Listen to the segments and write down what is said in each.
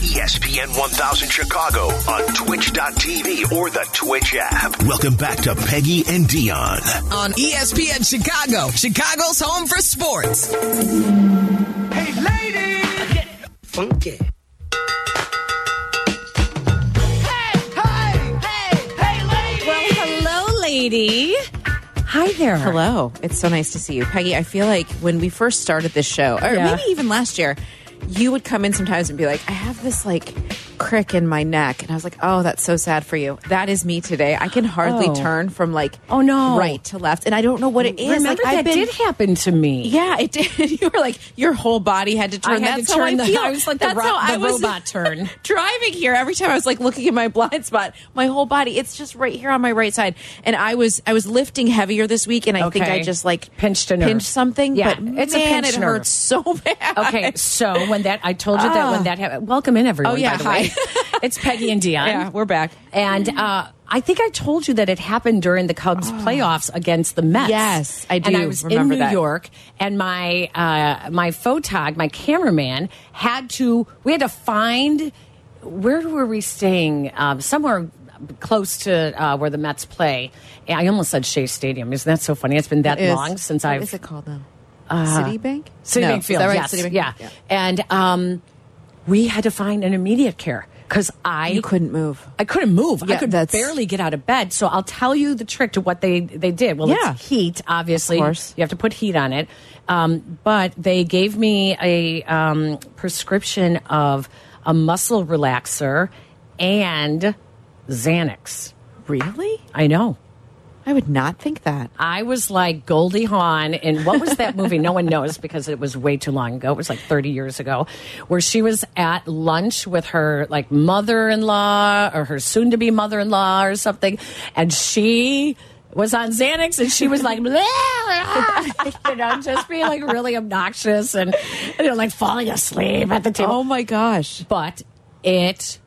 ESPN 1000 Chicago on twitch.tv or the Twitch app. Welcome back to Peggy and Dionne. on ESPN Chicago, Chicago's home for sports. Hey, ladies! Get funky. Hey, hey, hey, hey, ladies! Well, hello, lady. Hi there. Hello. It's so nice to see you. Peggy, I feel like when we first started this show, or Yeah. maybe even last year, you would come in sometimes and be like, I have this like crick in my neck. And I was like, oh, that's so sad for you. That is me today. I can hardly Oh. turn from like Oh, no. right to left. And I don't know what it is. Remember like, that been, did happen to me. Yeah, it did. You were like, your whole body had to turn. I had that's to how turn I the- feel. I was like the that's ro- how I was robot turn. driving here. Every time I was like looking at my blind spot, my whole body, it's just right here on my right side. And I was I was lifting heavier this week, and I think I just like Pinched a nerve. pinched something. Yeah, but it's a man, pinched it nerve. hurts so bad. Okay, so when that I told you that when ah. that happened, welcome in everyone. Oh, yeah, by the way, hi. it's Peggy and Dionne. Yeah, we're back. And uh, I think I told you that it happened during the Cubs playoffs against the Mets. Yes, I And do I was remember in New that. York, and my uh, my photog, my cameraman, had to. We had to find where were we staying? Um, somewhere close to uh, where the Mets play. I almost said Shea Stadium. Isn't that so funny? It's been that It long since what I've is it called now? Citibank. Citibank No, Field. that right? Yes, Citibank? yeah. And um, we had to find an immediate care because I You couldn't move. I couldn't move. I could that's- barely get out of bed. So I'll tell you the trick to what they they did. Well, Yeah. it's heat, obviously. Of course. You have to put heat on it. Um, but they gave me a um, prescription of a muscle relaxer and Xanax. Really? I know. I would not think that. I was like Goldie Hawn in what was that movie? no one knows because it was way too long ago. It was like 30 years ago, where she was at lunch with her like mother in law or her soon to be mother in law or something. And she was on Xanax and she was like, "Blah, blah," you know, just being like really obnoxious and, you know, like falling asleep at the table Oh my gosh. but it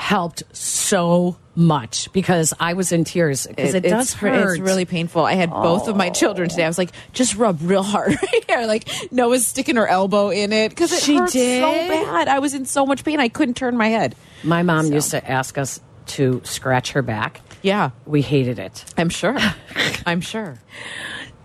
helped so much because I was in tears because it, does it's, hurt. It's really painful. I had both of my children today. I was like, just rub real hard right here. Like Noah's sticking her elbow in it because it She hurts did? so bad. I was in so much pain. I couldn't turn my head. My mom So. used to ask us to scratch her back. Yeah, We hated it. I'm sure. I'm sure.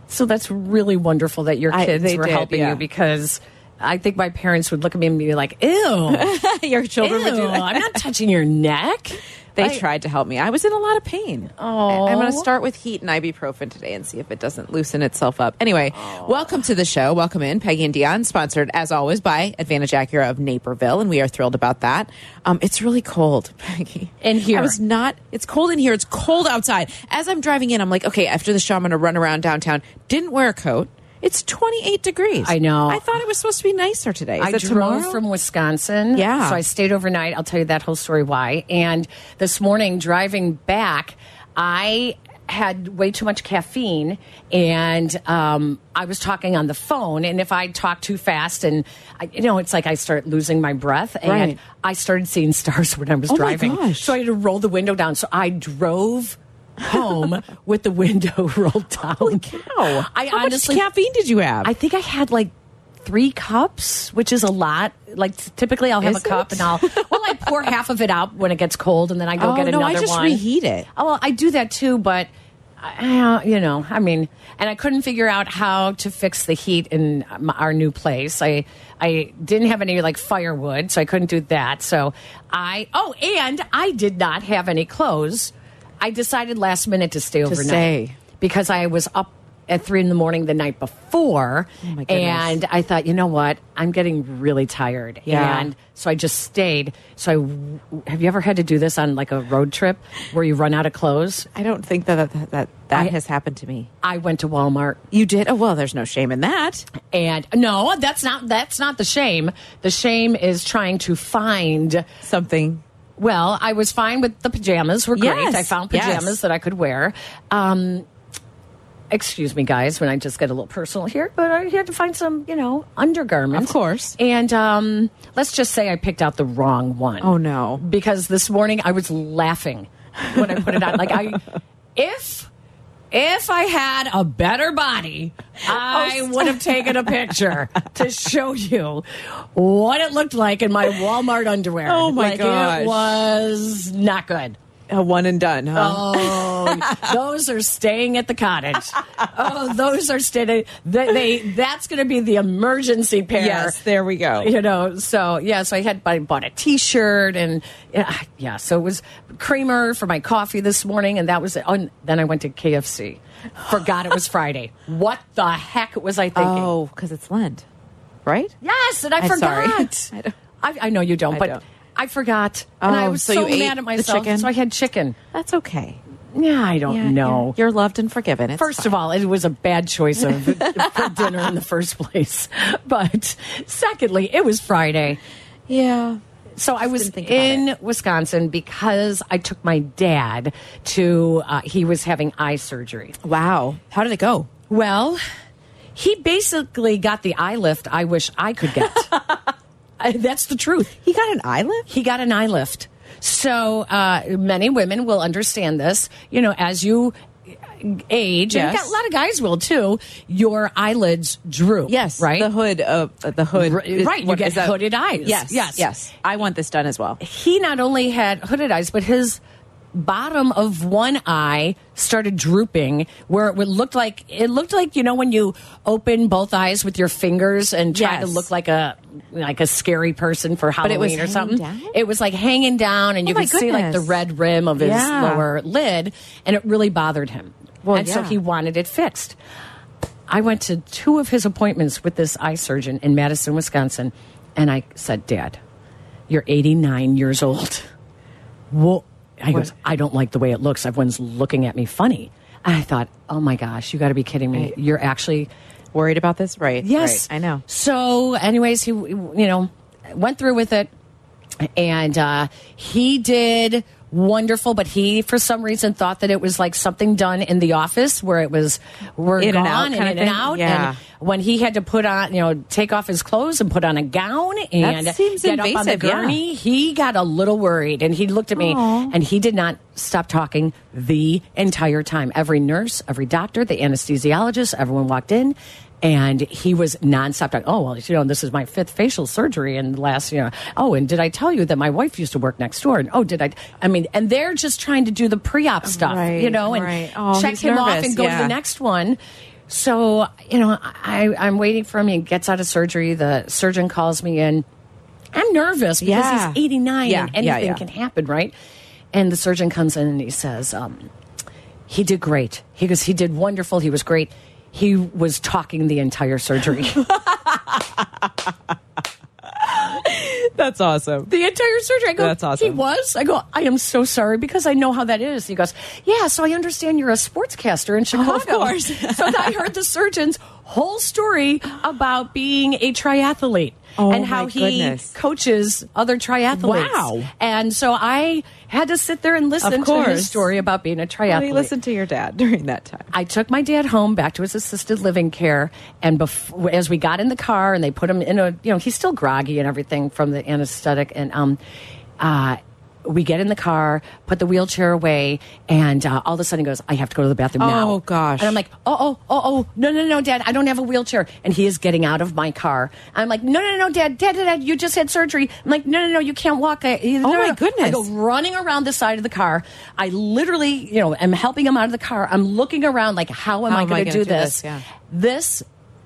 So that's really wonderful that your I- kids they were did, helping yeah. you because I think my parents would look at me and be like, ew, Your children would do that. I'm not touching your neck. They I- tried to help me. I was in a lot of pain. Aw. I'm going to start with heat and ibuprofen today and see if it doesn't loosen itself up. Anyway, welcome to the show. Welcome in. Peggy and Dionne, sponsored as always by Advantage Acura of Naperville, and we are thrilled about that. Um, it's really cold, Peggy. In here. I was not, it's cold in here. It's cold outside. As I'm driving in, I'm like, okay, after the show, I'm going to run around downtown. Didn't wear a coat. It's 28 degrees. I know. I thought it was supposed to be nicer today. Is I drove tomorrow? from Wisconsin. Yeah. So I stayed overnight. I'll tell you that whole story why. And this morning, driving back, I had way too much caffeine and um, I was talking on the phone. And if I talk too fast, and I, you know, it's like I start losing my breath. And Right. I started seeing stars when I was Oh my driving. gosh. So I had to roll the window down. So I drove home with the window rolled down. Holy cow. I How honestly much caffeine did you have? I think I had like three cups, which is a lot. Like typically, I'll have Is a cup it? and I'll well, I pour half of it out when it gets cold, and then I go Oh, get no, another I just one. reheat it. Oh, well, I do that too, but. Uh, you know, I mean, and I couldn't figure out how to fix the heat in our new place. I I didn't have any like firewood, so I couldn't do that. So I oh, and I did not have any clothes. I decided last minute to stay overnight stay. because I was up at three in the morning the night before, Oh, my and I thought, you know what, I'm getting really tired, Yeah. and so I just stayed. So I have you ever had to do this on like a road trip where you run out of clothes? I don't think that that, that, that I- has happened to me. I went to Walmart. You did? Oh, well, there's no shame in that. And no, that's not that's not the shame. The shame is trying to find Something. Well, I was fine with the pajamas. Were great. Yes, I found yes. pajamas that I could wear. Um, excuse me, guys, when I just get a little personal here, but I had to find some, you know, undergarments. Of course. And um, let's just say I picked out the wrong one. Oh, no. Because this morning I was laughing when I put it on. Like I, if if I had a better body, oh, I Oh, would have taken a picture to show you what it looked like in my Walmart underwear. Oh, my like, gosh. It was not good. A one and done, huh? Oh, those are staying at the cottage. Oh, those are staying. They, they that's going to be the emergency pair. yes, there we go. You know, so yeah, so I had I bought a T-shirt and yeah, yeah, so it was creamer for my coffee this morning, and that was it. Oh, and then I went to KFC. Forgot it was Friday. What the heck was I thinking? Oh, because it's Lent, right? Yes, and I I'm forgot. I I, I know you don't, I but don't. I forgot, and I Oh, was so so, mad at myself. chicken? So I had chicken. That's okay. Yeah, I don't Yeah, know. yeah. You're loved and forgiven. It's First fine. of all, it was a bad choice of for dinner in the first place. But secondly, it was Friday. yeah. So I was in Wisconsin because I took my dad to, uh, he was having eye surgery. Wow. How did it go? Well, he basically got the eye lift I wish I could get. I- That's the truth. He got an eye lift? He got an eye lift. So uh, many women will understand this. You know, as you age, and a lot of guys will too, your eyelids droop. Yes. Right? The hood of uh, the hood. R- is- right, you what get hooded eyes. Yes. Yes. Yes. I want this done as well. he not only had hooded eyes, but his bottom of one eye started drooping where it looked like it looked like you know when you open both eyes with your fingers and try to look like a like a scary person for it Halloween or something. down? It was like hanging down and Oh you could see like the red rim of his Yeah. lower lid and it really bothered him. Well, and so he wanted it fixed. I went to two of his appointments with this eye surgeon in Madison, Wisconsin, and I said, Dad, you're 89 years old. Well, I goes, I don't like the way it looks. Everyone's looking at me funny. I thought, oh my gosh, you got to be kidding me. Right. You're actually, Worried about this? Right. yes. Right. I know. So, anyways, he, you know, went through with it and uh, he did wonderful but he for some reason thought that it was like something done in the office where it was we're In and gone out and in and out Yeah. and when he had to put on you know take off his clothes and put on a gown and seems get up on the invasive, yeah. gurney he got a little worried and he looked at me Aw. and he did not stop talking the entire time every nurse every doctor the anesthesiologist everyone walked in and he was nonstop talking. Oh well, you know, this is my fifth facial surgery in the last, you know. Oh, and did I tell you that my wife used to work next door? And oh, did I? I mean, and they're just trying to do the pre-op stuff, Right, you know, and right. Oh, check him off and go to the next one. So you know, I, I'm waiting for him. He gets out of surgery. The surgeon calls me in. I'm nervous because Yeah. he's 89 Yeah, and yeah, anything yeah. can happen, right? And the surgeon comes in and he says, um, he did great. He goes, he did wonderful. He was great. He was talking the entire surgery. That's awesome. the entire surgery. I go, That's awesome. He was. I go, I am so sorry because I know how that is. He goes, Yeah, so I understand you're a sportscaster in Chicago. Of course. so I heard the surgeon's whole story about being a triathlete Oh, and how he goodness. coaches other triathletes. Wow. And so I had to sit there and listen to his story about being a triathlete. How do you listen to your dad during that time? I took my dad home back to his assisted living care, and bef- as we got in the car and they put him in a, you know, he's still groggy and everything from the anesthetic, and um, uh, we get in the car, put the wheelchair away, and uh, all of a sudden he goes, "I have to go to the bathroom now." Oh, gosh. And I'm like, "Oh, oh, oh, oh, no, no, no, Dad, I don't have a wheelchair," and he is getting out of my car. I'm like, "No, no, no, Dad, Dad, Dad, Dad you just had surgery." I'm like, "No, no, no, you can't walk." I, Oh, no, my no." goodness. I go running around the side of the car. I literally, you know, am helping him out of the car. I'm looking around like, how am How I going to do do this? this? Yeah. This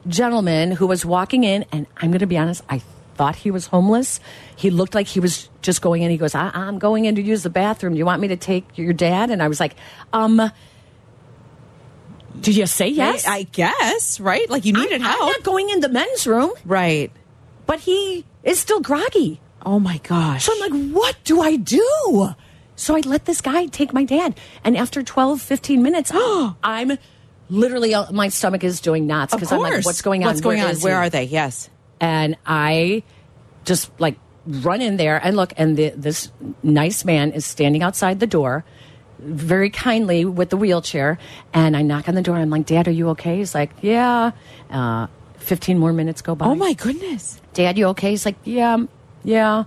gentleman who was walking in, and I'm going to be honest, I thought he was homeless. He looked like he was just going in. He goes, I- I'm going in to use the bathroom. Do you want me to take your dad? And I was like, um, did you say yes? I guess, right? Like you I'm, needed I'm help. not going in the men's room, right. but he is still groggy. Oh my gosh. So I'm like, what do I do? So I let this guy take my dad. And after 12, 15 minutes, I'm literally, uh, my stomach is doing knots because. I'm like, what's going on? What's going Where on? Where he? are they? Yes. And I just like run in there and look, and the, this nice man is standing outside the door very kindly with the wheelchair. And I knock on the door. I'm like, Dad, are you okay? He's like, Yeah. Uh, 15 more minutes go by. Oh my goodness. Dad, you okay? He's like, yeah, yeah.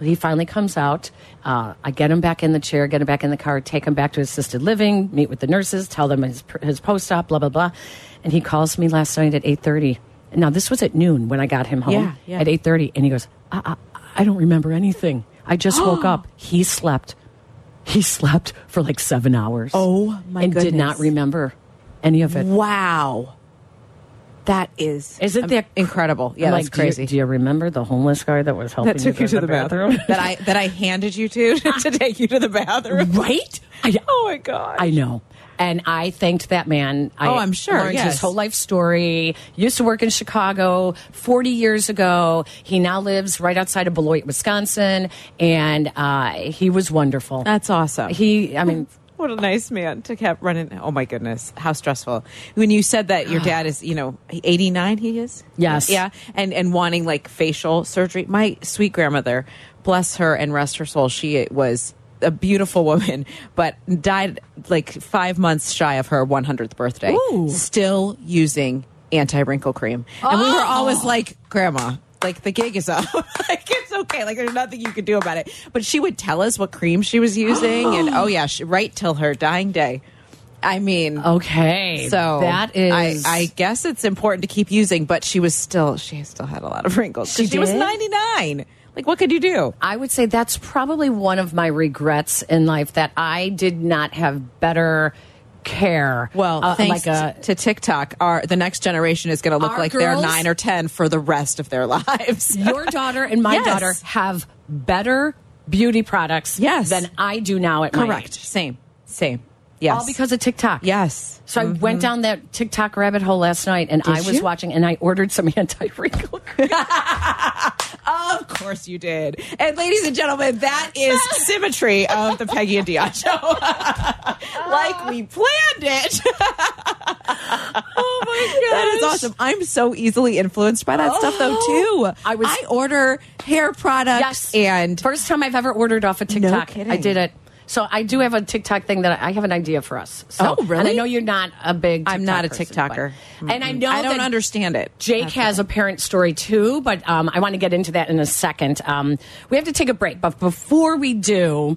He finally comes out. Uh, I get him back in the chair, get him back in the car, take him back to assisted living, meet with the nurses, tell them his, his post op, blah blah blah. And he calls me last night at eight thirty. Now this was at noon when I got him home Yeah, yeah. at eight thirty, and he goes, I, I, "I don't remember anything. I just woke up." He slept. He slept for like seven hours. Oh, my And did not remember any of it. Wow. That is Isn't that incredible? Yeah, like, that's do you- crazy. Do you, remember the homeless guy that was helping that took go you to the bathroom. that I that I handed you to to take you to the bathroom. right? I, Oh my god. I know. And I thanked that man. I Oh, I'm sure, Learned yes. his whole life story. Used to work in Chicago 40 years ago. He now lives right outside of Beloit, Wisconsin. And uh, he was wonderful. That's awesome. he, I mean, What a nice man to keep running. Oh my goodness, how stressful! When you said that your dad is, you know, eighty nine, he is. Yes. Yeah, and and wanting like facial surgery. My sweet grandmother, bless her and rest her soul, she was a beautiful woman, but died like five months shy of her one hundredth birthday. Ooh. Still using anti wrinkle cream, and we were oh. always Oh. like, Grandma. Like the gig is up. like it's okay. Like there's nothing you can do about it. But she would tell us what cream she was using, and oh yeah, she, right till her dying day. I mean, okay. so that is. I, I guess it's important to keep using, but she was still she still had a lot of wrinkles. She She was 99. Like what could you do? I would say that's probably one of my regrets in life that I did not have better care. Well, uh, thanks like a, to TikTok, our the next generation is going to look Our like they're 9 or 10 for the rest of their lives. your daughter and my Yes. daughter have better beauty products Yes. than I do now at my Correct. age. Same. Same. Yes. All because of TikTok. Yes. So I went down that TikTok rabbit hole last night and I was you? watching and I ordered some anti wrinkle cream. Of course you did. And ladies and gentlemen, that is symmetry of the Peggy and Dionne show. like we planned it. oh my god. That is awesome. I'm so easily influenced by that stuff though oh, too. I was- I order hair products Yes. and First time I've ever ordered off of TikTok. kidding. I did it. So I do have a TikTok thing that I I have an idea for us. So, Oh, really? And I know you're not a big. I'm not a person, TikToker. but- and I know I don't understand it. Jake That's has a parent story too, but um, I want to get into that in a second. Um, we have to take a break, but before we do,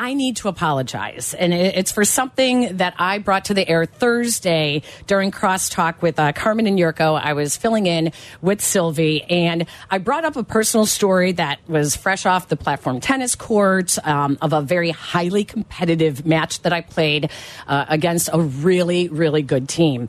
I need to apologize, and it's for something that I brought to the air Thursday during crosstalk with uh, Carmen and Jurko. I was filling in with Silvy, and I brought up a personal story that was fresh off the platform tennis court um, of a very highly competitive match that I played uh, against a really, really good team.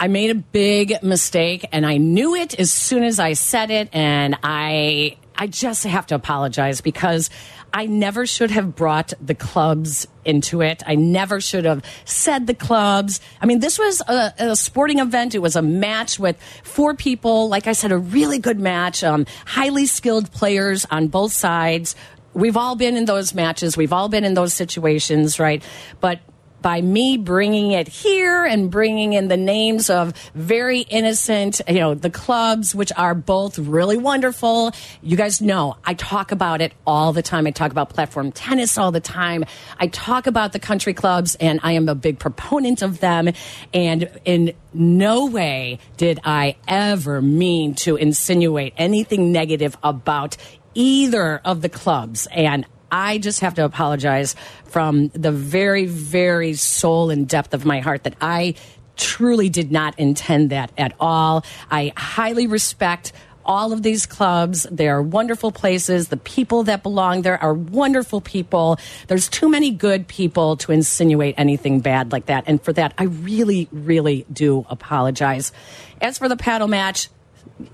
I made a big mistake and I knew it as soon as I said it and I I just have to apologize because I never should have brought the clubs into it. I never should have said the clubs. I mean, this was a, a sporting event. It was a match with four people. Like I said, a really good match. Um, highly skilled players on both sides. We've all been in those matches. We've all been in those situations, right? But by me bringing it here and bringing in the names of very innocent, you know, the clubs, which are both really wonderful. You guys know I talk about it all the time. I talk about platform tennis all the time. I talk about the country clubs and I am a big proponent of them. And in no way did I ever mean to insinuate anything negative about either of the clubs. And I just have to apologize from the very, very soul and depth of my heart that I truly did not intend that at all. I highly respect all of these clubs. They are wonderful places. The people that belong there are wonderful people. There's too many good people to insinuate anything bad like that. And for that, I really, really do apologize. As for the paddle match,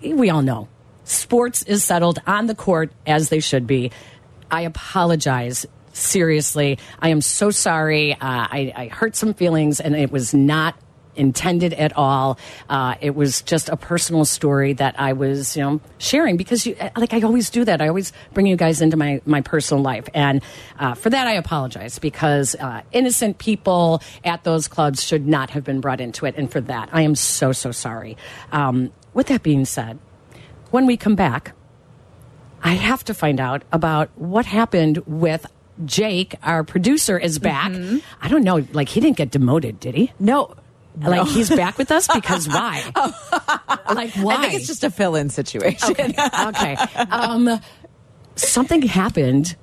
we all know sports is settled on the court as they should be. I apologize. Seriously, I am so sorry. Uh, I, I hurt some feelings, and it was not intended at all. Uh, it was just a personal story that I was, you know, sharing because, you, like, I always do that. I always bring you guys into my my personal life, and uh, for that, I apologize because uh, innocent people at those clubs should not have been brought into it, and for that, I am so so sorry. Um, with that being said, when we come back. I have to find out about what happened with Jake. Our producer is back. I don't know. Like, he didn't get demoted, did he? No. Like, he's back with us because why? like, why? I think it's just a fill-in situation. okay. okay. Um, something happened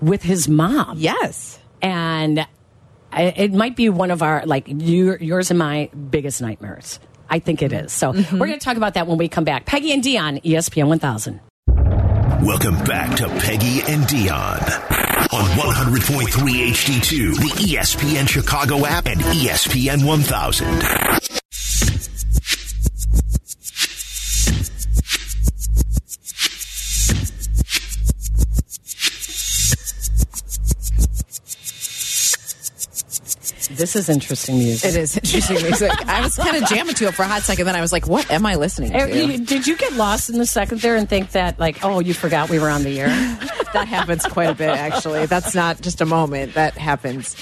with his mom. Yes. and I- it might be one of our like your, yours and my biggest nightmares. I think it is. So Mm-hmm. we're going to talk about that when we come back. Peggy and Dionne, ESPN 1000. Welcome back to Peggy and Dionne on 100.3 HD2, the ESPN Chicago app, and ESPN 1000. This is interesting music. It is interesting music. I was kind of jamming to it for a hot second, then I was like, what am I listening Uh, to? Did you get lost in the second there and think that, like, oh, you forgot we were on the air? that happens quite a bit, actually. That's not just a moment. That happens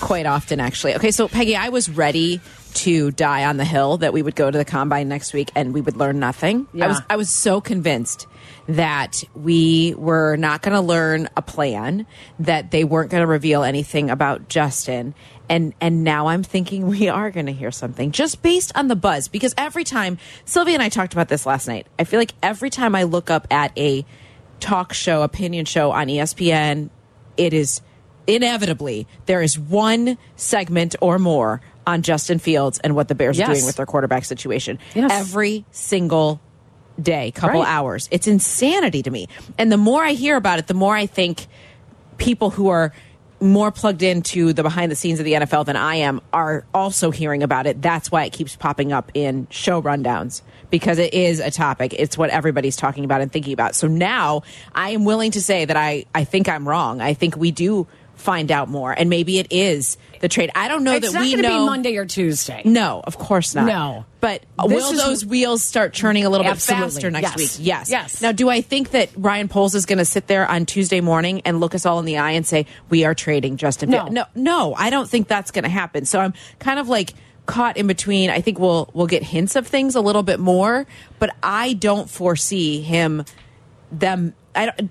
quite often, actually. Okay, so Peggy, I was ready to die on the hill that we would go to the combine next week and we would learn nothing. I was I was so convinced that we were not going to learn a plan, that they weren't going to reveal anything about Justin. And and now I'm thinking we are going to hear something just based on the buzz because every time Sylvia and I talked about this last night. I feel like every time I look up at a talk show, opinion show on ESPN, it is inevitably there is one segment or more on Justin Fields and what the Bears are doing with their quarterback situation. Yes. Every single day, couple Right. hours. It's insanity to me. And the more I hear about it, the more I think people who are more plugged into the behind the scenes of the NFL than I am are also hearing about it. That's why it keeps popping up in show rundowns because it is a topic. It's what everybody's talking about and thinking about. So now I am willing to say that I, I think I'm wrong. I think we do find out more and maybe it is the trade. I don't know it's that we know be Monday or Tuesday. no, of course not. No. But This will is- those wheels start turning a little Absolutely. bit faster next Yes. week? Yes. Yes. Now, do I think that Ryan Poles is going to sit there on Tuesday morning and look us all in the eye and say, we are trading Justin No. No, no, I don't think that's going to happen. So I'm kind of like caught in between. I think we'll we'll get hints of things a little bit more, but I don't foresee him them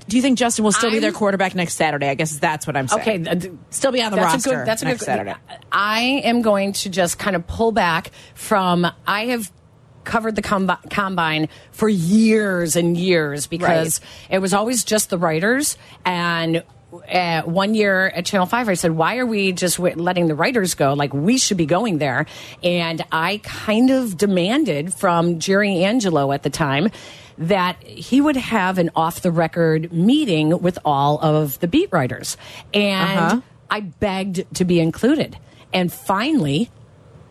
do you think Justin will still be I'm- their quarterback next Saturday? I guess that's what I'm saying. Okay, th- still be on the that's roster a good. That's a next good. Saturday. I am going to just kind of pull back from. I have covered the combi- combine for years and years because it was always just the writers and. Uh, one year at Channel 5, I said, Why are we just w- letting the writers go? Like, we should be going there. And I kind of demanded from Jerry Angelo at the time that he would have an off the record meeting with all of the beat writers. And Uh-huh. I begged to be included. And finally,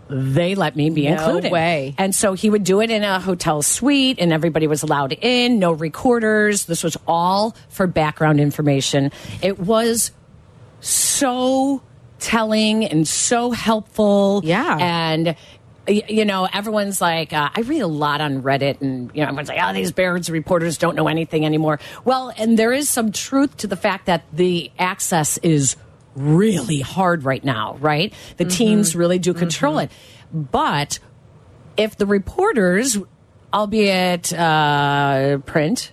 they let me be No included. way. And so he would do it in a hotel suite, and everybody was allowed in, no recorders. This was all for background information. It was so telling and so helpful. Yeah. And you know, everyone's like, uh, I read a lot on Reddit, and you know, everyone's like, "Oh, these Bears reporters don't know anything anymore." Well, and there is some truth to the fact that the access is really hard right now, right? The teams really do control it, but if the reporters, albeit uh, print,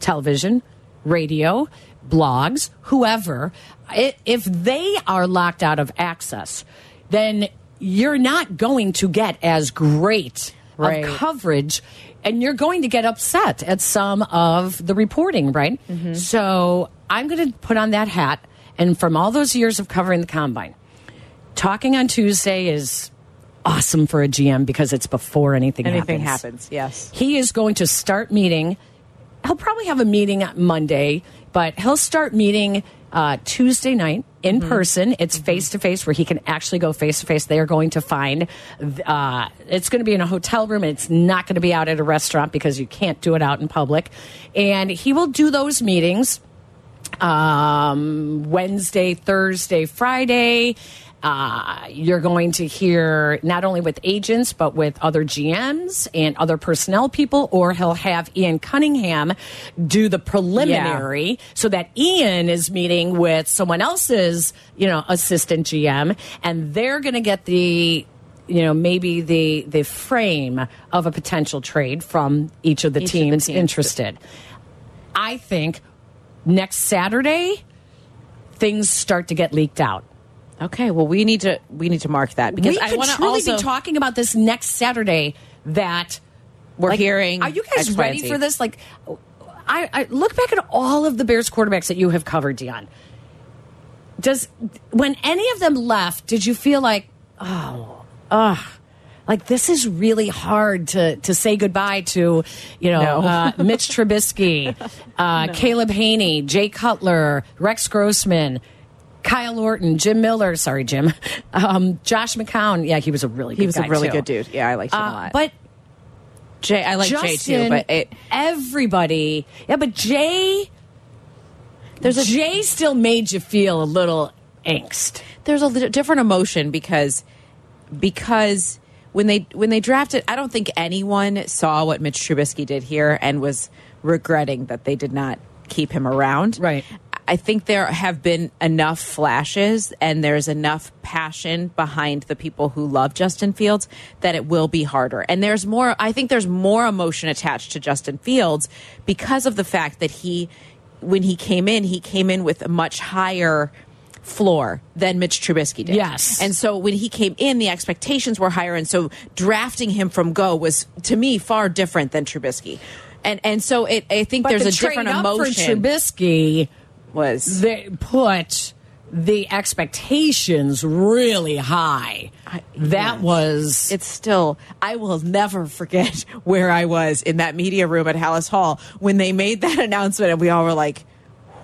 television, radio, blogs, whoever, if they are locked out of access, then you're not going to get as great Right. of coverage and you're going to get upset at some of the reporting, right? So I'm going to put on that hat. And from all those years of covering the combine, talking on Tuesday is awesome for a GM because it's before anything, Anything happens. happens, yes. He is going to start meeting. He'll probably have a meeting on Monday, but he'll start meeting uh, Tuesday night in person. It's face to face where he can actually go face to face. They are going to find, uh, it's going to be in a hotel room. And it's not going to be out at a restaurant because you can't do it out in public. And he will do those meetings um, Wednesday, Thursday, Friday. Uh, you're going to hear not only with agents, but with other GMs and other personnel people, or he'll have Ian Cunningham do the preliminary so that Ian is meeting with someone else's, you know, assistant GM, and they're going to get the you know maybe the the frame of a potential trade from each of the, Each of the teams, teams. interested. I think next Saturday things start to get leaked out. Okay, well we need to we need to mark that because we I could want to truly also be talking about this next Saturday. That we're like, hearing. Are you guys X, ready for this? Like, I, I look back at all of the Bears quarterbacks that you have covered, Dionne. Does when any of them left, did you feel like, oh, ugh, like this is really hard to to say goodbye to, you know, No. uh, Mitch Trubisky, uh, Caleb Hanie, Jay Cutler, Rex Grossman. Kyle Orton, Jim Miller, sorry, Jim, um, Josh McCown. Yeah, he was a really good He was a really too. good dude. Yeah, I liked him a Uh, lot. but Jay, I like Jay too, but it everybody, yeah, but Jay, There's a- Jay still made you feel a little angst. there's a different emotion because because when they when they drafted, I don't think anyone saw what Mitch Trubisky did here and was regretting that they did not keep him around. Right. I think there have been enough flashes and there's enough passion behind the people who love Justin Fields that it will be harder. And there's more, I think there's more emotion attached to Justin Fields because of the fact that he, when he came in, he came in with a much higher floor than Mitch Trubisky did. Yes. And so when he came in, the expectations were higher. And so drafting him from go was, to me, far different than Trubisky. And, and so it, I think But there's the a different emotion. for Trubisky. Was They put the expectations really high. I- that yes. was it's still i will never forget where i was in that media room at Halas Hall when they made that announcement and we all were like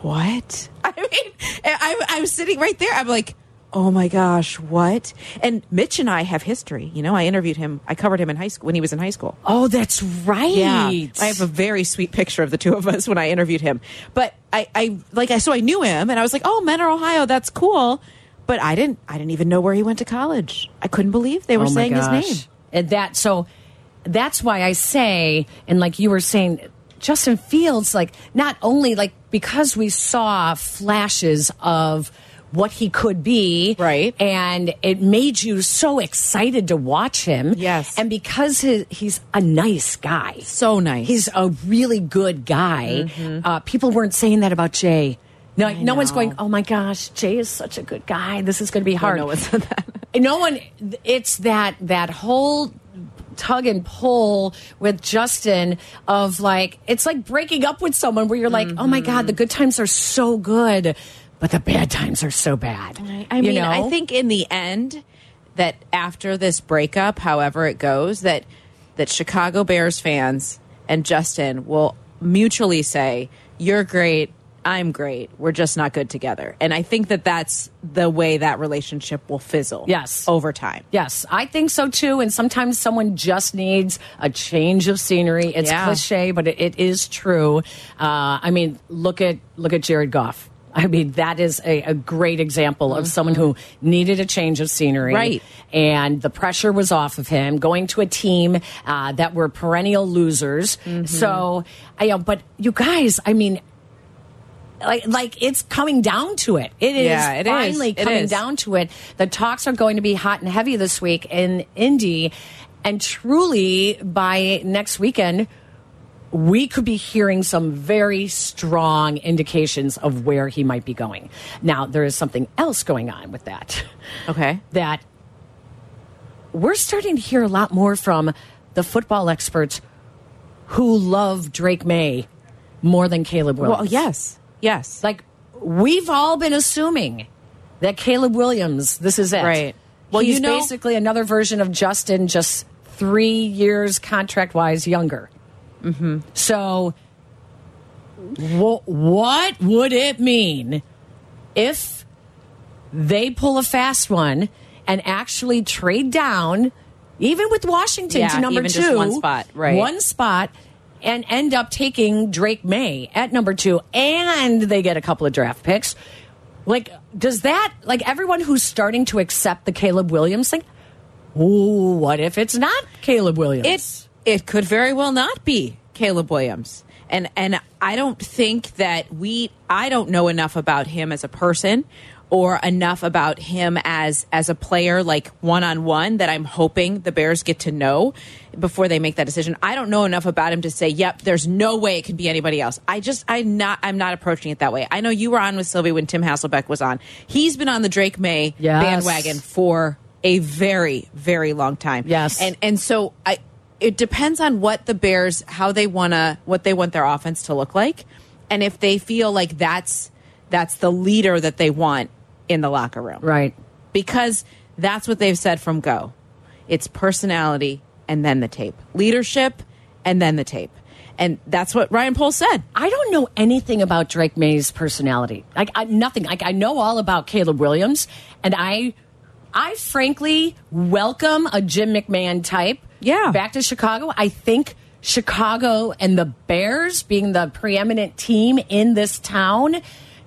what i mean I, I was sitting right there i'm like oh my gosh what and mitch and i have history you know i interviewed him i covered him in high school when he was in high school oh, that's right. yeah, I have a very sweet picture of the two of us when I interviewed him. But I, I like I so I knew him, and I was like, "Oh, Mentor, Ohio, that's cool." But I didn't, I didn't even know where he went to college. I couldn't believe they were Oh saying his name. And that so that's why I say, and like you were saying, Justin Fields, like not only like because we saw flashes of what he could be, Right. and it made you so excited to watch him. Yes. and because he, he's a nice guy, So nice. he's a really good guy. Uh, people weren't saying that about Jay. No, no one's going. Oh my gosh, Jay is such a good guy. This is going to be hard. no one said that. No one. It's that that whole tug and pull with Justin of like it's like breaking up with someone where you're like, oh my god, the good times are so good, but the bad times are so bad. I mean, know? I think in the end that after this breakup, however it goes, that that Chicago Bears fans and Justin will mutually say, "You're great, I'm great. We're just not good together." And I think that that's the way that relationship will fizzle. Yes. over time. Yes, I think so too. And sometimes someone just needs a change of scenery. It's Yeah. cliche, but it, it is true. Uh, I mean, look at look at Jared Goff. I mean, that is a, a great example of someone who needed a change of scenery. Right. And the pressure was off of him going to a team uh, that were perennial losers. So, I, know, but you guys, I mean, like like it's coming down to it. It is Yeah, it is. finally It coming is. down to it. The talks are going to be hot and heavy this week in Indy, and truly by next weekend. We could be hearing some very strong indications of where he might be going. Now, there is something else going on with that. Okay. That we're starting to hear a lot more from the football experts who love Drake Maye more than Caleb Williams. Well, yes, yes. Like we've all been assuming that Caleb Williams, this is it. Right. Well, he's you know- basically another version of Justin, just three years contract wise younger. Mm-hmm. So, wh- what would it mean if they pull a fast one and actually trade down, even with Washington Yeah, to number two, one spot, right. One spot, and end up taking Drake Maye at number two, and they get a couple of draft picks. Like, does that like everyone who's starting to accept the Caleb Williams thing? Ooh, what if it's not Caleb Williams? It it could very well not be Caleb Williams. And and I don't think that we I don't know enough about him as a person or enough about him as as a player like one on one that I'm hoping the Bears get to know before they make that decision. I don't know enough about him to say, "Yep, there's no way it could be anybody else." I just I'm not I'm not approaching it that way. I know you were on with Silvy when Tim Hasselbeck was on. He's been on the Drake Maye Yes. bandwagon for a very very long time. Yes. And and so I it depends on what the Bears how they want to what they want their offense to look like and if they feel like that's that's the leader that they want in the locker room. Right. Because that's what they've said from go. It's personality and then the tape. Leadership and then the tape. And that's what Ryan Poles said. I don't know anything about Drake Maye's personality. Like I, nothing. Like I know all about Caleb Williams, and I, I frankly welcome a Jim McMahon type. Yeah. back to Chicago. I think Chicago and the Bears, being the preeminent team in this town,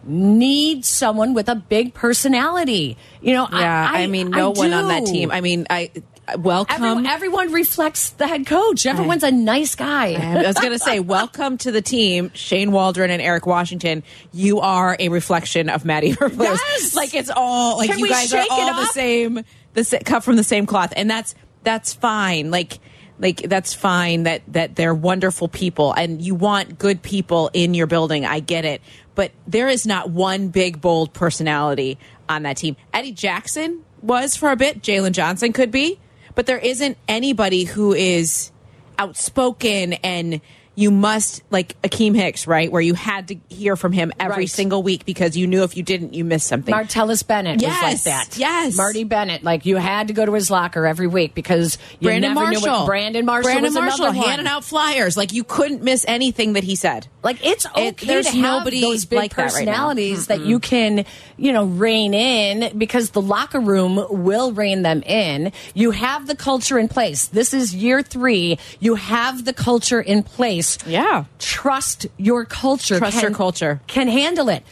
need someone with a big personality. You know, Yeah, I, mean, no one on that team. I mean, I welcome. Everyone, everyone reflects the head coach. Everyone's a nice guy. I was going to say, welcome to the team, Shane Waldron and Eric Washington. You are a reflection of Maddie Eberflus. Yes! Like it's all like Can you guys are all the same, the cut from the same cloth, and that's that's fine. Like like that's fine that that they're wonderful people, and you want good people in your building. I get it, but there is not one big bold personality on that team. Eddie Jackson was for a bit. Jaylon Johnson could be, but there isn't anybody who is outspoken and you must like Akiem Hicks, right? Where you had to hear from him every Right. single week because you knew if you didn't, you missed something. Martellus Bennett Yes, was like that. yes. Marty Bennett. Like you had to go to his locker every week because you Brandon never knew Marshall, what Brandon Marshall Brandon was Marshall handing out flyers like you couldn't miss anything that he said. Like it's It- okay there's to have nobody those big like that right now. personalities that you can, you know, rein in because the locker room will rein them in. You have the culture in place. This is year three. You have the culture in place. Yeah. Trust your culture. Trust your culture. Can handle it.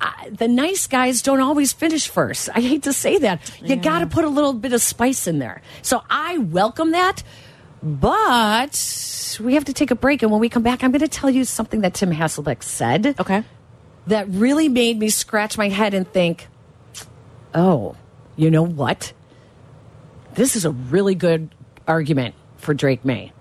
I, the nice guys don't always finish first. I hate to say that. You got to put a little bit of spice in there. So I welcome that. But we have to take a break. And when we come back, I'm going to tell you something that Tim Hasselbeck said Okay. that really made me scratch my head and think, oh, you know what? This is a really good argument for Drake Maye.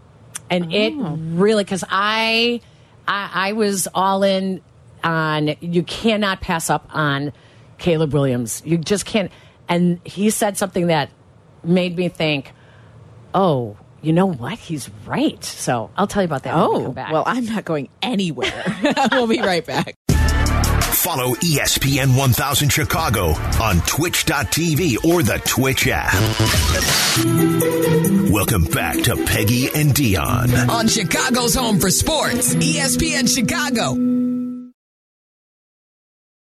And it oh. really, because I, I, I was all in on you cannot pass up on Caleb Williams. You just can't. And he said something that made me think, oh, you know what? He's right. So I'll tell you about that when we Oh, come back. well, I'm not going anywhere. we'll be right back. Follow ESPN 1000 Chicago on twitch.tv or the Twitch app. Welcome back to Peggy and Dionne. On Chicago's home for sports, ESPN Chicago.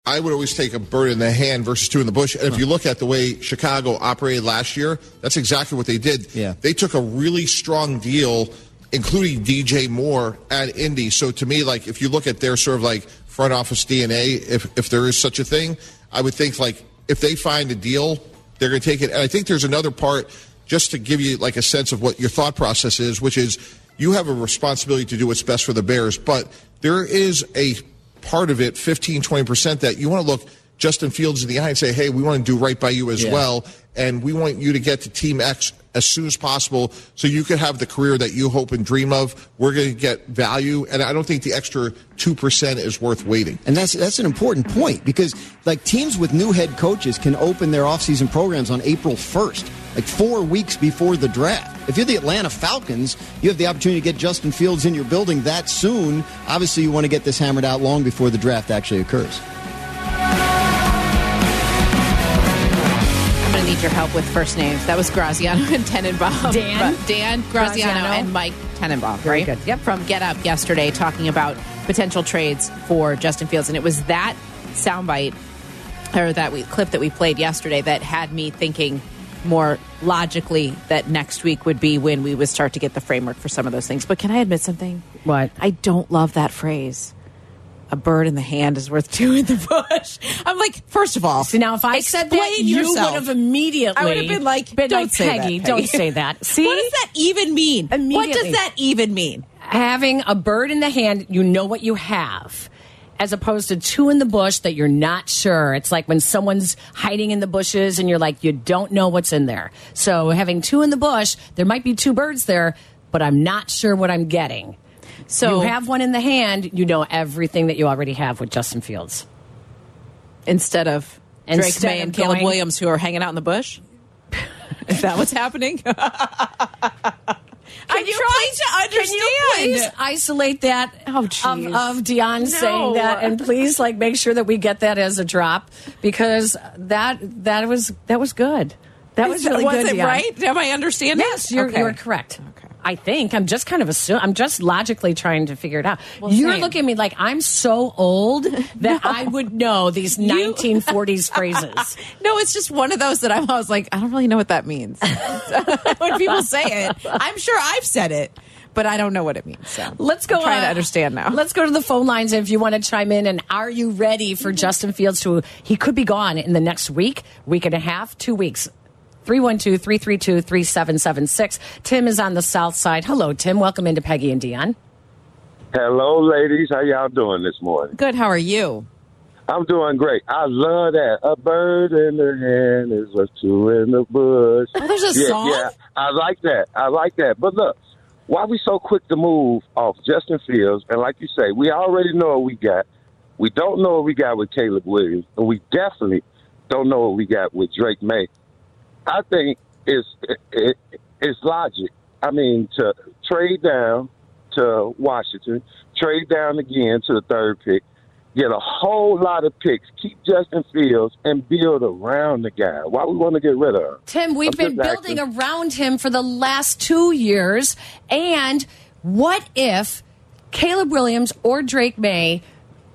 I would always take a bird in the hand versus two in the bush. And if you look at the way Chicago operated last year, that's exactly what they did. Yeah. They took a really strong deal, including DJ Moore at Indy. So to me, like if you look at their sort of like front office DNA, if if there is such a thing, I would think like if they find a deal, they're going to take it. And I think there's another part just to give you like a sense of what your thought process is, which is you have a responsibility to do what's best for the Bears, but there is a part of it, 15, 20%, that you want to look Justin Fields in the eye and say, hey, we want to do right by you as Yeah. well. And we want you to get to Team X as soon as possible so you can have the career that you hope and dream of. We're going to get value. And I don't think the extra 2% is worth waiting. And that's that's an important point because like teams with new head coaches can open their offseason programs on April 1st, like 4 weeks before the draft. If you're the Atlanta Falcons, you have the opportunity to get Justin Fields in your building that soon. Obviously, you want to get this hammered out long before the draft actually occurs. Need your help with first names. That was Graziano and Tannenbaum. Dan? Dan Graziano, Graziano. and Mike Tannenbaum, Very right? good. Yep. From Get Up yesterday talking about potential trades for Justin Fields. And it was that soundbite or that we, clip that we played yesterday that had me thinking more logically that next week would be when we would start to get the framework for some of those things. But can I admit something? What? I don't love that phrase. A bird in the hand is worth two in the bush. I'm like, first of all, See now, if I said that, you yourself. would have immediately. I would have been like, been don't like, say that, Peggy, Peggy." don't say that. See, What does that even mean? What does that even mean? having a bird in the hand, you know what you have. As opposed to two in the bush that you're not sure. It's like when someone's hiding in the bushes and you're like, you don't know what's in there. So having two in the bush, there might be two birds there, but I'm not sure what I'm getting. So you have one in the hand, you know everything that you already have with Justin Fields. instead of Drake Instead Maye and Caleb going- Williams who are hanging out in the bush? Is that what's happening? I I'm you trying please- to understand. Can you please isolate that Oh, of, of Dionne saying that, and please like make sure that we get that as a drop because that that was that was good. That was really was good. it Dionne. right? Am I understanding? Yes, you're Okay. you're correct. Okay. I think I'm just kind of assuming. I'm just logically trying to figure it out. Well, you're same. looking at me like I'm so old that I would know these 1940s phrases. No, it's just one of those that I'm always like, I don't really know what that means. when people say it, I'm sure I've said it, but I don't know what it means. So Let's go. I'm trying to uh, understand now. Let's go to the phone lines if you want to chime in. And are you ready for Justin Fields to? He could be gone in the next week, week and a half, two weeks. 312 332 3776. Tim is on the south side. Hello, Tim. Welcome into Peggy and Dionne. Hello, ladies. How y'all doing this morning? Good. How are you? I'm doing great. I love that. A bird in the hand is a two in the bush. Oh, there's a yeah, song? Yeah, I like that. I like that. But look, why we so quick to move off Justin Fields? And like you say, we already know what we got. We don't know what we got with Caleb Williams, and we definitely don't know what we got with Drake Maye. I think it's it, it's logic. I mean, to trade down to Washington, trade down again to the third pick, get a whole lot of picks, keep Justin Fields, and build around the guy. Why we want to get rid of him? Tim, we've I'm been building around him for the last two years. And what if Caleb Williams or Drake Maye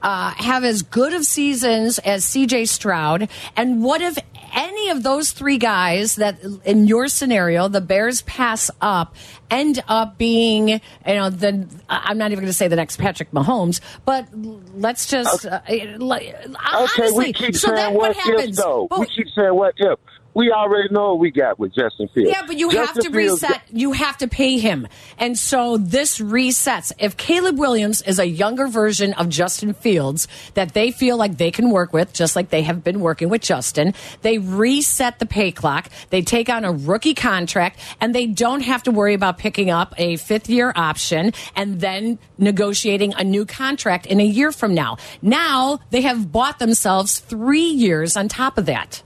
uh, have as good of seasons as CJ Stroud? And what if any of those three guys that, in your scenario, the Bears pass up, end up being, you know, the I'm not even going to say the next Patrick Mahomes, but let's just uh, like, Okay, honestly. we keep so saying what what happens? if though. But- we keep saying what if. We already know what we got with Justin Fields. Yeah, but you have to Fields reset. You have to pay him. And so this resets. If Caleb Williams is a younger version of Justin Fields that they feel like they can work with, just like they have been working with Justin, they reset the pay clock. They take on a rookie contract and they don't have to worry about picking up a fifth year option and then negotiating a new contract in a year from now. Now they have bought themselves three years on top of that.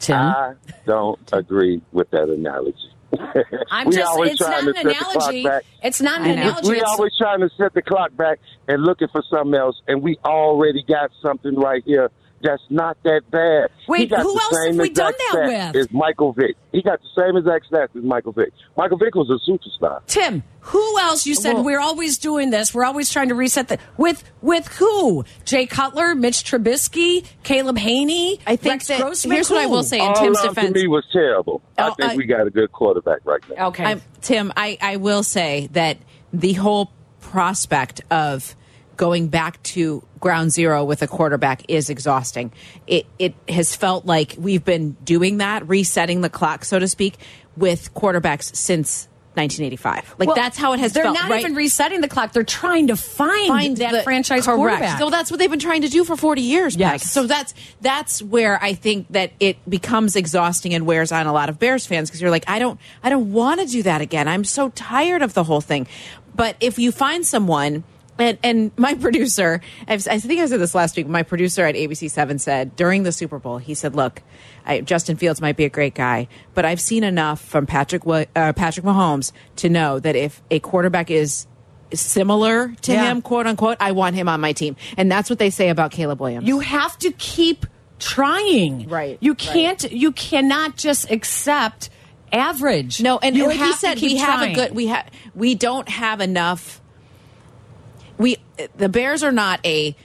Tim? I don't agree with that analogy. I'm we just, always it's trying not to an set the clock analogy. back. It's not an analogy. We're always trying to set the clock back and looking for something else, and we already got something right here that's not that bad. Wait, who else have we done that with? Is Michael Vick? He got the same exact stats as Michael Vick. Michael Vick was a superstar. Tim, who else? You said Well- we're always doing this. We're always trying to reset the with with who? Jay Cutler, Mitch Trubisky, Caleb Hanie. I think Rex that- Grossman? here's what I will say in All Tim's defense. to me was terrible. I Oh, think I- we got a good quarterback right now. Okay. I'm, Tim, I, I will say that the whole prospect of going back to ground zero with a quarterback is exhausting. It it has felt like we've been doing that, resetting the clock, so to speak, with quarterbacks since 1985. Like Well, that's how it has They're felt. not right? even resetting the clock. They're trying to find, find that the- franchise correct. quarterback. So that's what they've been trying to do for 40 years. Peg. Yes. So that's that's where I think that it becomes exhausting and wears on a lot of Bears fans because you're like, I don't I don't want to do that again. I'm so tired of the whole thing. But if you find someone and, and my producer, I've, I think I said this last week. My producer at ABC Seven said during the Super Bowl, he said, "Look, I, Justin Fields might be a great guy, but I've seen enough from Patrick uh, Patrick Mahomes to know that if a quarterback is similar to Yeah. him, quote unquote, I want him on my team. And that's what they say about Caleb Williams. You have to keep trying. Right, You can't. You cannot just accept average. no, and you like have he said, we have a good we have we don't have enough. We the Bears are not a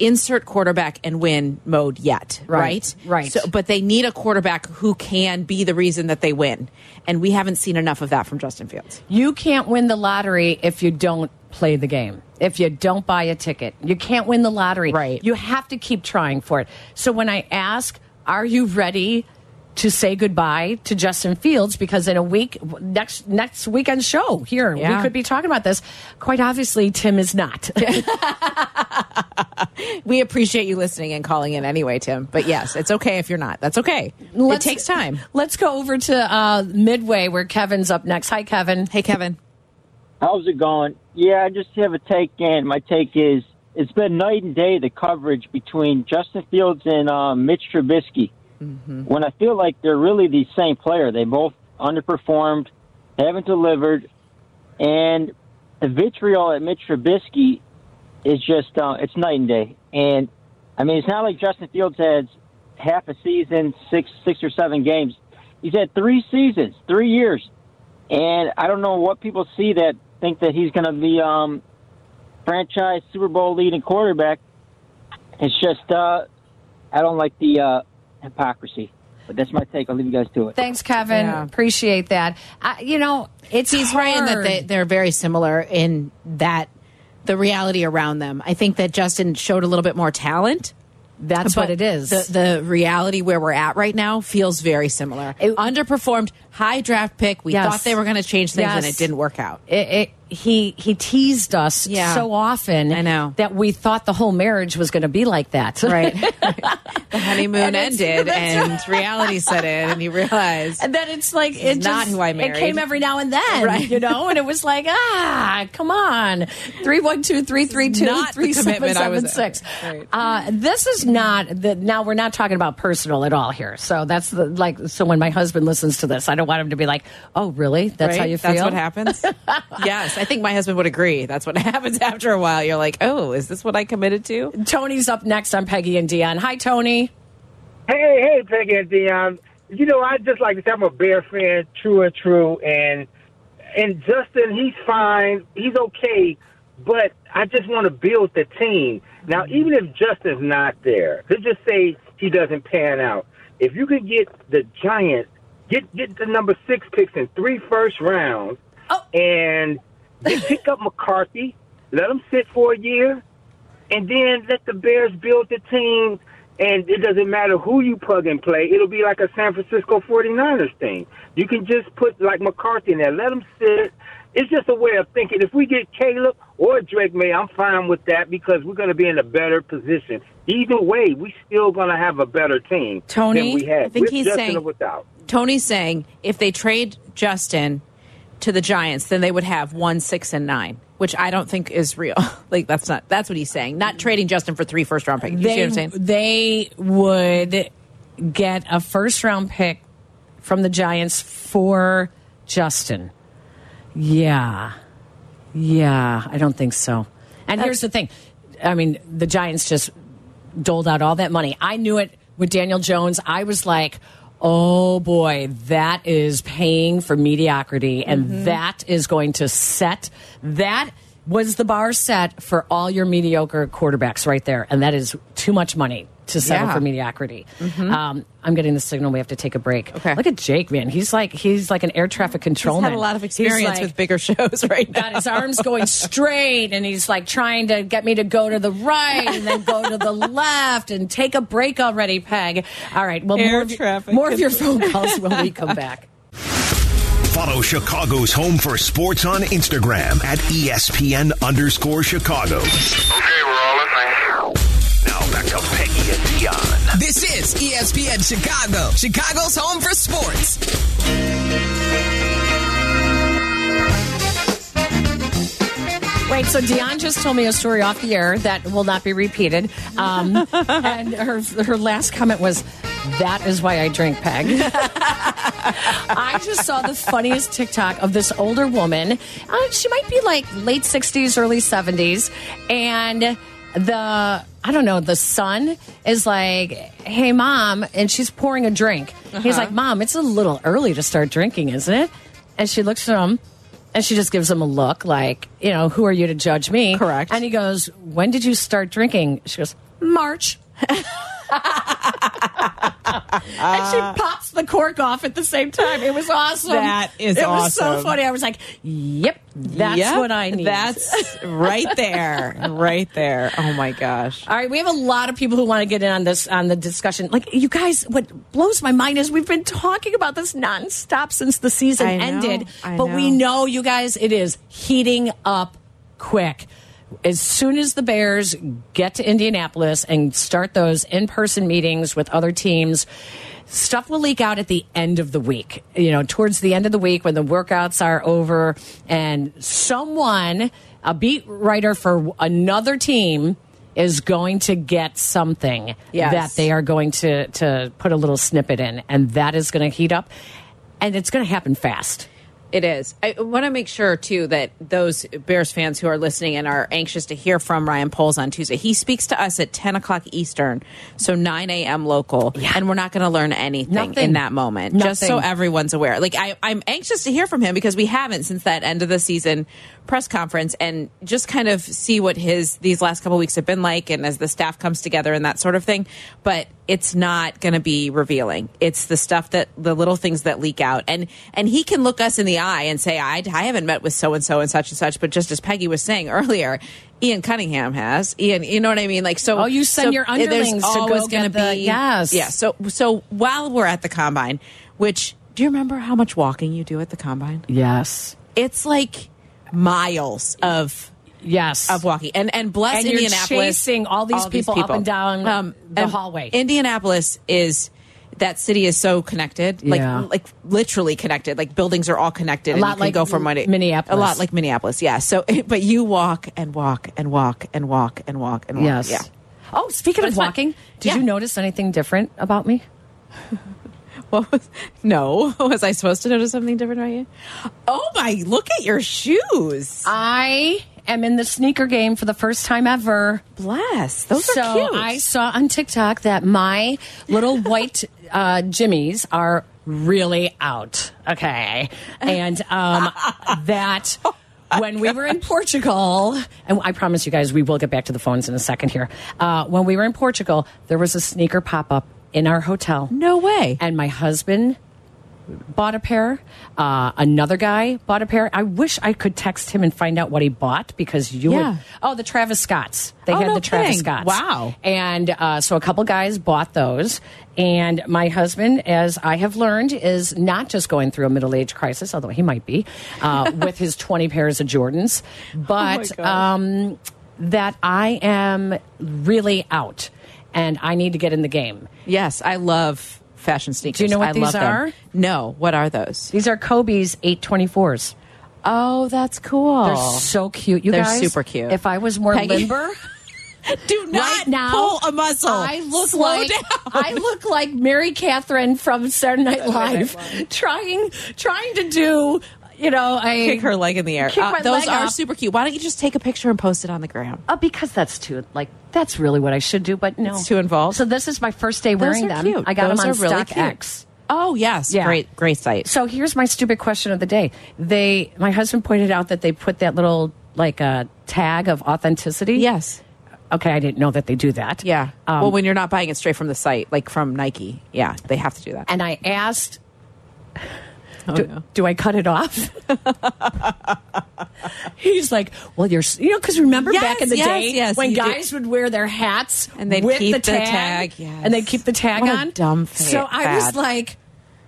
insert quarterback and win mode yet, Right, right? right. So, but they need a quarterback who can be the reason that they win, and we haven't seen enough of that from Justin Fields. You can't win the lottery if you don't play the game. If you don't buy a ticket, you can't win the lottery. Right. You have to keep trying for it. So when I ask, are you ready to say goodbye to Justin Fields? Because in a week, next next weekend show here, Yeah. we could be talking about this. Quite obviously, Tim is not. We appreciate you listening and calling in anyway, Tim. But yes, it's okay if you're not. That's okay. Let's- it takes time. Let's go over to uh, Midway where Kevin's up next. Hi, Kevin. Hey, Kevin. How's it going? Yeah, I just have a take, and my take is it's been night and day the coverage between Justin Fields and uh, Mitch Trubisky. When I feel like they're really the same player, they both underperformed haven't delivered, and the vitriol at Mitch Trubisky is just uh, it's night and day. And I mean, it's not like Justin Fields had half a season, six six or seven games. He's had three seasons, three years, and I don't know what people see that think that he's going to be um, franchise Super Bowl leading quarterback. It's just uh, I don't like the uh, hypocrisy. But that's my take. I'll leave you guys to it. Thanks, Kevin. Yeah. Appreciate that. Uh, you know, it's He's right in that they, they're very similar in that the reality around them. I think that Justin showed a little bit more talent. That's what it is. The, the reality where we're at right now feels very similar. It- Underperformed, high draft pick. We Yes. thought they were going to change things, and it didn't work out. it, it, he he teased us Yeah. so often. I know. that we thought the whole marriage was going to be like that. Right. the honeymoon And ended, and reality set in, and you realize And then it's like is it not just, who I It married. came every now and then, Right. you know, and it was like, ah, come on, three one two three three two three seven commitment I was- seven six. Right. Uh, this is not the. Now we're not talking about personal at all here. So that's the like. So when my husband listens to this, I don't want him to be like, oh, really? That's how you feel. That's what happens. yes, I think my husband would agree. That's what happens after a while. You're like, oh, is this what I committed to? Tony's up next on Peggy and Dionne. Hi, Tony. Hey, hey, Peggy and Dionne. You know, I just like to say I'm a Bear fan, true and true, and and Justin, he's fine, he's okay, but I just want to build the team. Now, even if Justin's not there, let's just say he doesn't pan out. If you could get the Giants, get get the number six picks in three first rounds, Oh. and then pick up McCarthy, let him sit for a year, and then let the Bears build the team. And it doesn't matter who you plug and play. It'll be like a San Francisco 49ers thing. You can just put like McCarthy in there, let him sit. It's just a way of thinking. If we get Caleb or Drake Maye, I'm fine with that because we're going to be in a better position. Either way, we still going to have a better team Tony, than we had I think with he's Justin saying- without. Tony's saying if they trade Justin to the Giants, then they would have one, six, and nine, which I don't think is real. like that's not that's what he's saying. Not trading Justin for three first round picks. You see what they I'm saying? they would get a first round pick from the Giants for Justin. Yeah. Yeah, I don't think so. And here's the thing. I mean, the Giants just doled out all that money. I knew it with Daniel Jones. I was like, oh boy, that is paying for mediocrity. And mm-hmm. that is going to set that was the bar set for all your mediocre quarterbacks right there. And that is too much money to settle Yeah. for mediocrity. Um, I'm getting the signal. We have to take a break. Okay. Look at Jake, man. He's like he's like an air traffic He's control had a lot of experience like- with bigger shows right now. got his arms going straight and he's like trying to get me to go to the right and then go to the left and take a break already, Peg. All right. Well, Air more, of, traffic more of your phone calls when we come back. Follow Chicago's Home for Sports on Instagram at E ESPN underscore Chicago. Okay, we're all listening. Now back to Peggy and Dionne. This is ESPN Chicago, Chicago's home for sports. Wait, so Dionne just told me a story off the air that will not be repeated. Um, and her her last comment was, "That is why I drink Peg." I just saw the funniest TikTok of this older woman. Uh, she might be like late sixties, early seventies, and the I don't know. The son is like, "Hey, mom," and she's pouring a drink. He's uh-huh. like, "Mom, it's a little early to start drinking, isn't it?" And she looks at him. And she just gives him a look like, you know, who are you to judge me? Correct. And he goes, When did you start drinking? She goes, March. and she ah. pops the cork off at the same time. It was awesome. That is It was so funny. I was like, Yep, that's Yep, what I need. That's right there, right there. Oh my gosh. All right, we have a lot of people who want to get in on this on the discussion. Like you guys, what blows my mind is we've been talking about this nonstop since the season know, ended, but we know you guys it is heating up quick. As soon as the Bears get to Indianapolis and start those in-person meetings with other teams, stuff will leak out at the end of the week. You know, towards the end of the week when the workouts are over and someone, a beat writer for another team is going to get something Yes. that they are going to to put a little snippet in and that is going to heat up and it's going to happen fast. It is. I want to make sure too that those Bears fans who are listening and are anxious to hear from Ryan Poles on Tuesday, he speaks to us at ten o'clock Eastern, so nine a.m. local, yeah. and we're not going to learn anything Nothing. in that moment. Just so everyone's aware. Like I, I'm anxious to hear from him because we haven't since that end of the season press conference, and just kind of see what his these last couple weeks have been like, and as the staff comes together and that sort of thing. But it's not going to be revealing. It's the stuff that the little things that leak out, and and he can look us in the eye and say, I, I haven't met with so and so and such and such. But just as Peggy was saying earlier. Ian Cunningham has Ian, you know what I mean? Like so. Oh, you send so your underlings to go always get gonna the- be yes. yeah. So so while we're at the combine, which do you remember how much walking you do at the combine? Yes. It's like miles of Yes. of walking, and and bless And you're chasing all these people up and down the Um, and hallway. Indianapolis is. That city is so connected, like Yeah. like literally connected. Like buildings are all connected. A and lot you can like go from one Minneapolis. A lot like Minneapolis, yeah. So, but you walk and walk and walk and walk and walk and walk. Yes. Yeah. Oh, speaking But of it's fun. walking, did Yeah. you notice anything different about me? What was? No, was I supposed to notice something different about you? Oh my! Look at your shoes. I am in the sneaker game for the first time ever. Bless. Those so are cute. I saw on TikTok that my little white uh, jimmies are really out. Okay, and um, that. When we were in Portugal, and I promise you guys, we will get back to the phones in a second here. Uh, when we were in Portugal, there was a sneaker pop up in our hotel. no way. And my husband bought a pair. Uh, another guy bought a pair. I wish I could text him and find out what he bought because you Yeah. would. Oh, the Travis Scotts. They Oh, had no the Travis kidding. Scotts. Wow. And uh, so a couple guys bought those. And my husband, as I have learned, is not just going through a middle age crisis, although he might be, uh, with his 20 pairs of Jordans, but gosh. um, that I am really out and I need to get in the game. Yes, I love fashion sneakers. Do you know what I these love them. are? No. What are those? These are Kobe's 824s. Oh, that's cool. They're so cute. You They're guys, super cute. If I was more Peggy? limber, Do not right now, pull a muscle. I look Slow like down. I look like Mary Katherine from Saturday Night Live, trying trying to do you know a Kick her leg in the air. Kick Uh, my those leg are up. super cute. Why don't you just take a picture and post it on the ground? Oh, because that's too like that's really what I should do, but no, It's too involved. So this is my first day Those wearing are them. cute. I got Those them on are really StockX. Oh yes, Yeah. great, great site. So here's my stupid question of the day. They, my husband pointed out that they put that little like a tag of authenticity. Yes. Okay, I didn't know that they do that. Yeah. Um, well, when you're not buying it straight from the site, like from Nike, yeah, they have to do that. and I asked, Oh, do, no. do I cut it off? He's like, well, you're, you know, because remember Yes, back in the yes, day yes, when you do. guys would wear their hats And they'd with keep the the tag, tag, yes. and they'd keep the tag What a on. dumb So I was like,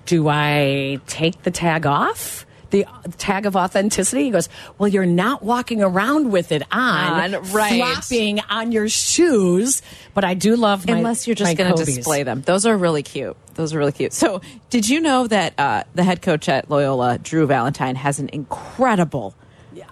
do I take the tag off? The tag of authenticity. He goes, well, you're not walking around with it on, On, right. flopping on your shoes. But I do love my Unless you're just going to display them. Those are really cute. Those are really cute. So, did you know that uh, the head coach at Loyola, Drew Valentine, has an incredible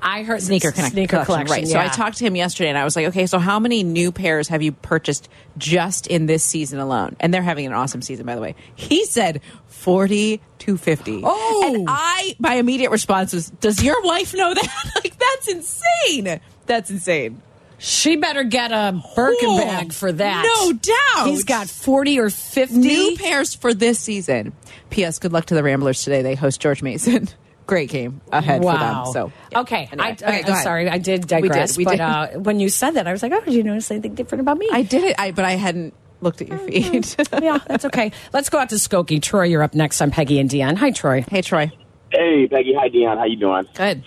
I heard sneaker, connect- sneaker collection, collection. Right. So I talked to him yesterday, and I was like, "Okay, so how many new pairs have you purchased just in this season alone?" And they're having an awesome season, by the way. He said forty to fifty. Oh! and I, my immediate response was, "Does your wife know that? like, that's insane. That's insane." She better get a Birkin Oh, bag for that. no doubt. He's got 40 or 50. New pairs for this season. P.S. Good luck to the Ramblers today. They host George Mason. Great game ahead wow. for them. So yeah. okay, Anyway. I, okay, I'm ahead. sorry, I did digress. we but did. Uh, when you said that, I was like, oh, did you notice anything different about me? I did it, I, but I hadn't looked at your feed. yeah, that's okay. Let's go out to Skokie. Troy, you're up next. I'm Peggy and Dionne. Hi, Troy. hey, Troy. Hey, Peggy. Hi, Dionne. How you doing? Good.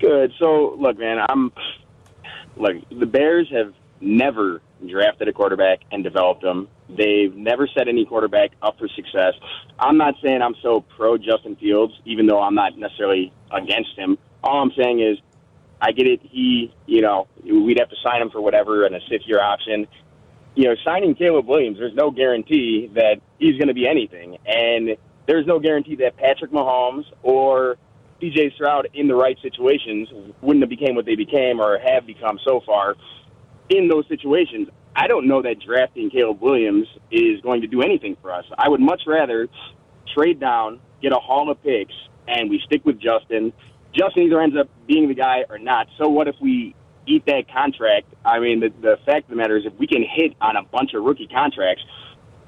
Good. So, look, man, I'm look. The Bears have never drafted a quarterback and developed them. They've never set any quarterback up for success. I'm not saying I'm so pro Justin Fields, even though I'm not necessarily against him. All I'm saying is, I get it. He, you know, we'd have to sign him for whatever and a fifth year option. You know, signing Caleb Williams, there's no guarantee that he's going to be anything, and there's no guarantee that Patrick Mahomes or CJ Stroud in the right situations wouldn't have became what they became or have become so far in those situations. I don't know that drafting Caleb Williams is going to do anything for us. I would much rather trade down, get a haul of picks, and we stick with Justin. Justin either ends up being the guy or not. So what if we eat that contract? I mean, the, the fact of the matter is, if we can hit on a bunch of rookie contracts,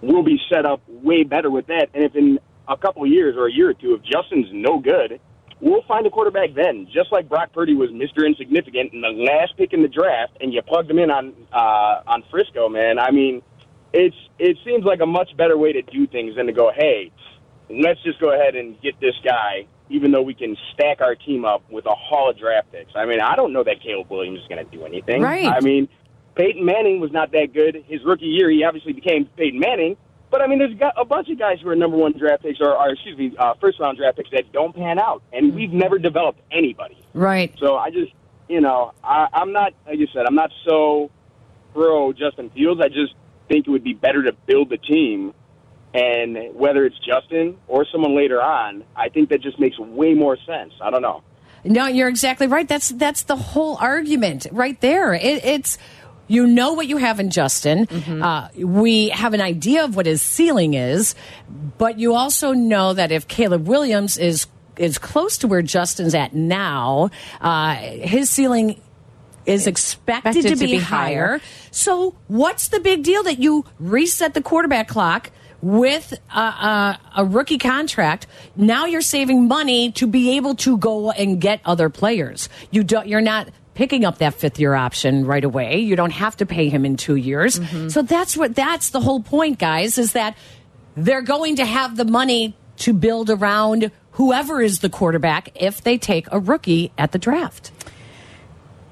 we'll be set up way better with that. And if in a couple of years or a year or two, if Justin's no good, we'll find a quarterback then. Just like Brock Purdy was Mr. Insignificant in the last pick in the draft, and you plugged him in on uh, on Frisco, man. I mean, it's it seems like a much better way to do things than to go, hey, let's just go ahead and get this guy, even though we can stack our team up with a haul of draft picks. I mean, I don't know that Caleb Williams is going to do anything. Right. I mean, Peyton Manning was not that good his rookie year. He obviously became Peyton Manning. But I mean, there's got a bunch of guys who are number one draft picks, or, or excuse me, uh, first round draft picks that don't pan out, and we've never developed anybody. Right. So I just, you know, I, I'm not, like you said, I'm not so pro Justin Fields. I just think it would be better to build the team, and whether it's Justin or someone later on, I think that just makes way more sense. I don't know. No, you're exactly right. That's that's the whole argument right there. It, it's you know what you have in Justin. Uh, we have an idea of what his ceiling is, but you also know that if Caleb Williams is is close to where Justin's at now, uh, his ceiling is expected, Expected to, be, higher. So, what's the big deal that you reset the quarterback clock? With a, a, a rookie contract, now you're saving money to be able to go and get other players. You don't. You're not picking up that fifth year option right away. You don't have to pay him in two years. Mm-hmm. So that's what. That's the whole point, guys. Is that they're going to have the money to build around whoever is the quarterback if they take a rookie at the draft.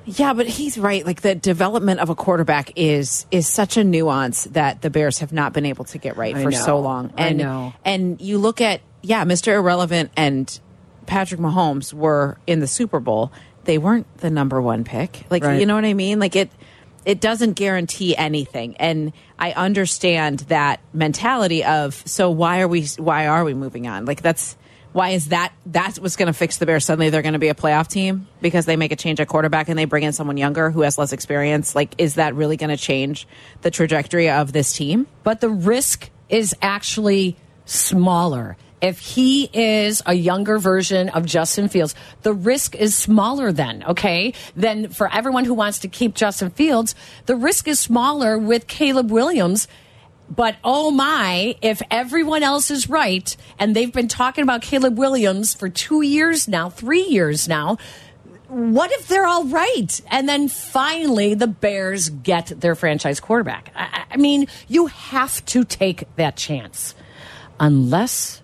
Yeah, but he's right. Like the development of a quarterback is is such a nuance that the Bears have not been able to get right I for know. so long. I And know. and you look at yeah, Mr. Irrelevant and Patrick Mahomes were in the Super Bowl. They weren't the number one pick. Like Right. you know what I mean? Like it it doesn't guarantee anything. And I understand that mentality of so why are we why are we moving on? Like that's why is that that's what's going to fix the Bears? Suddenly they're going to be a playoff team because they make a change at quarterback and they bring in someone younger who has less experience. Like, is that really going to change the trajectory of this team? but the risk is actually smaller. If he is a younger version of Justin Fields, the risk is smaller then, okay? Then for everyone who wants to keep Justin Fields, the risk is smaller with Caleb Williams. But oh my, if everyone else is right, and they've been talking about Caleb Williams for two years now, three years now, what if they're all right? And then finally, the Bears get their franchise quarterback. I, I mean, you have to take that chance, unless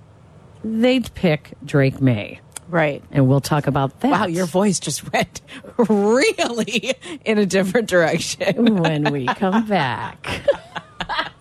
they'd pick Drake Maye. Right. And we'll talk about that. Wow, your voice just went really in a different direction. when we come back.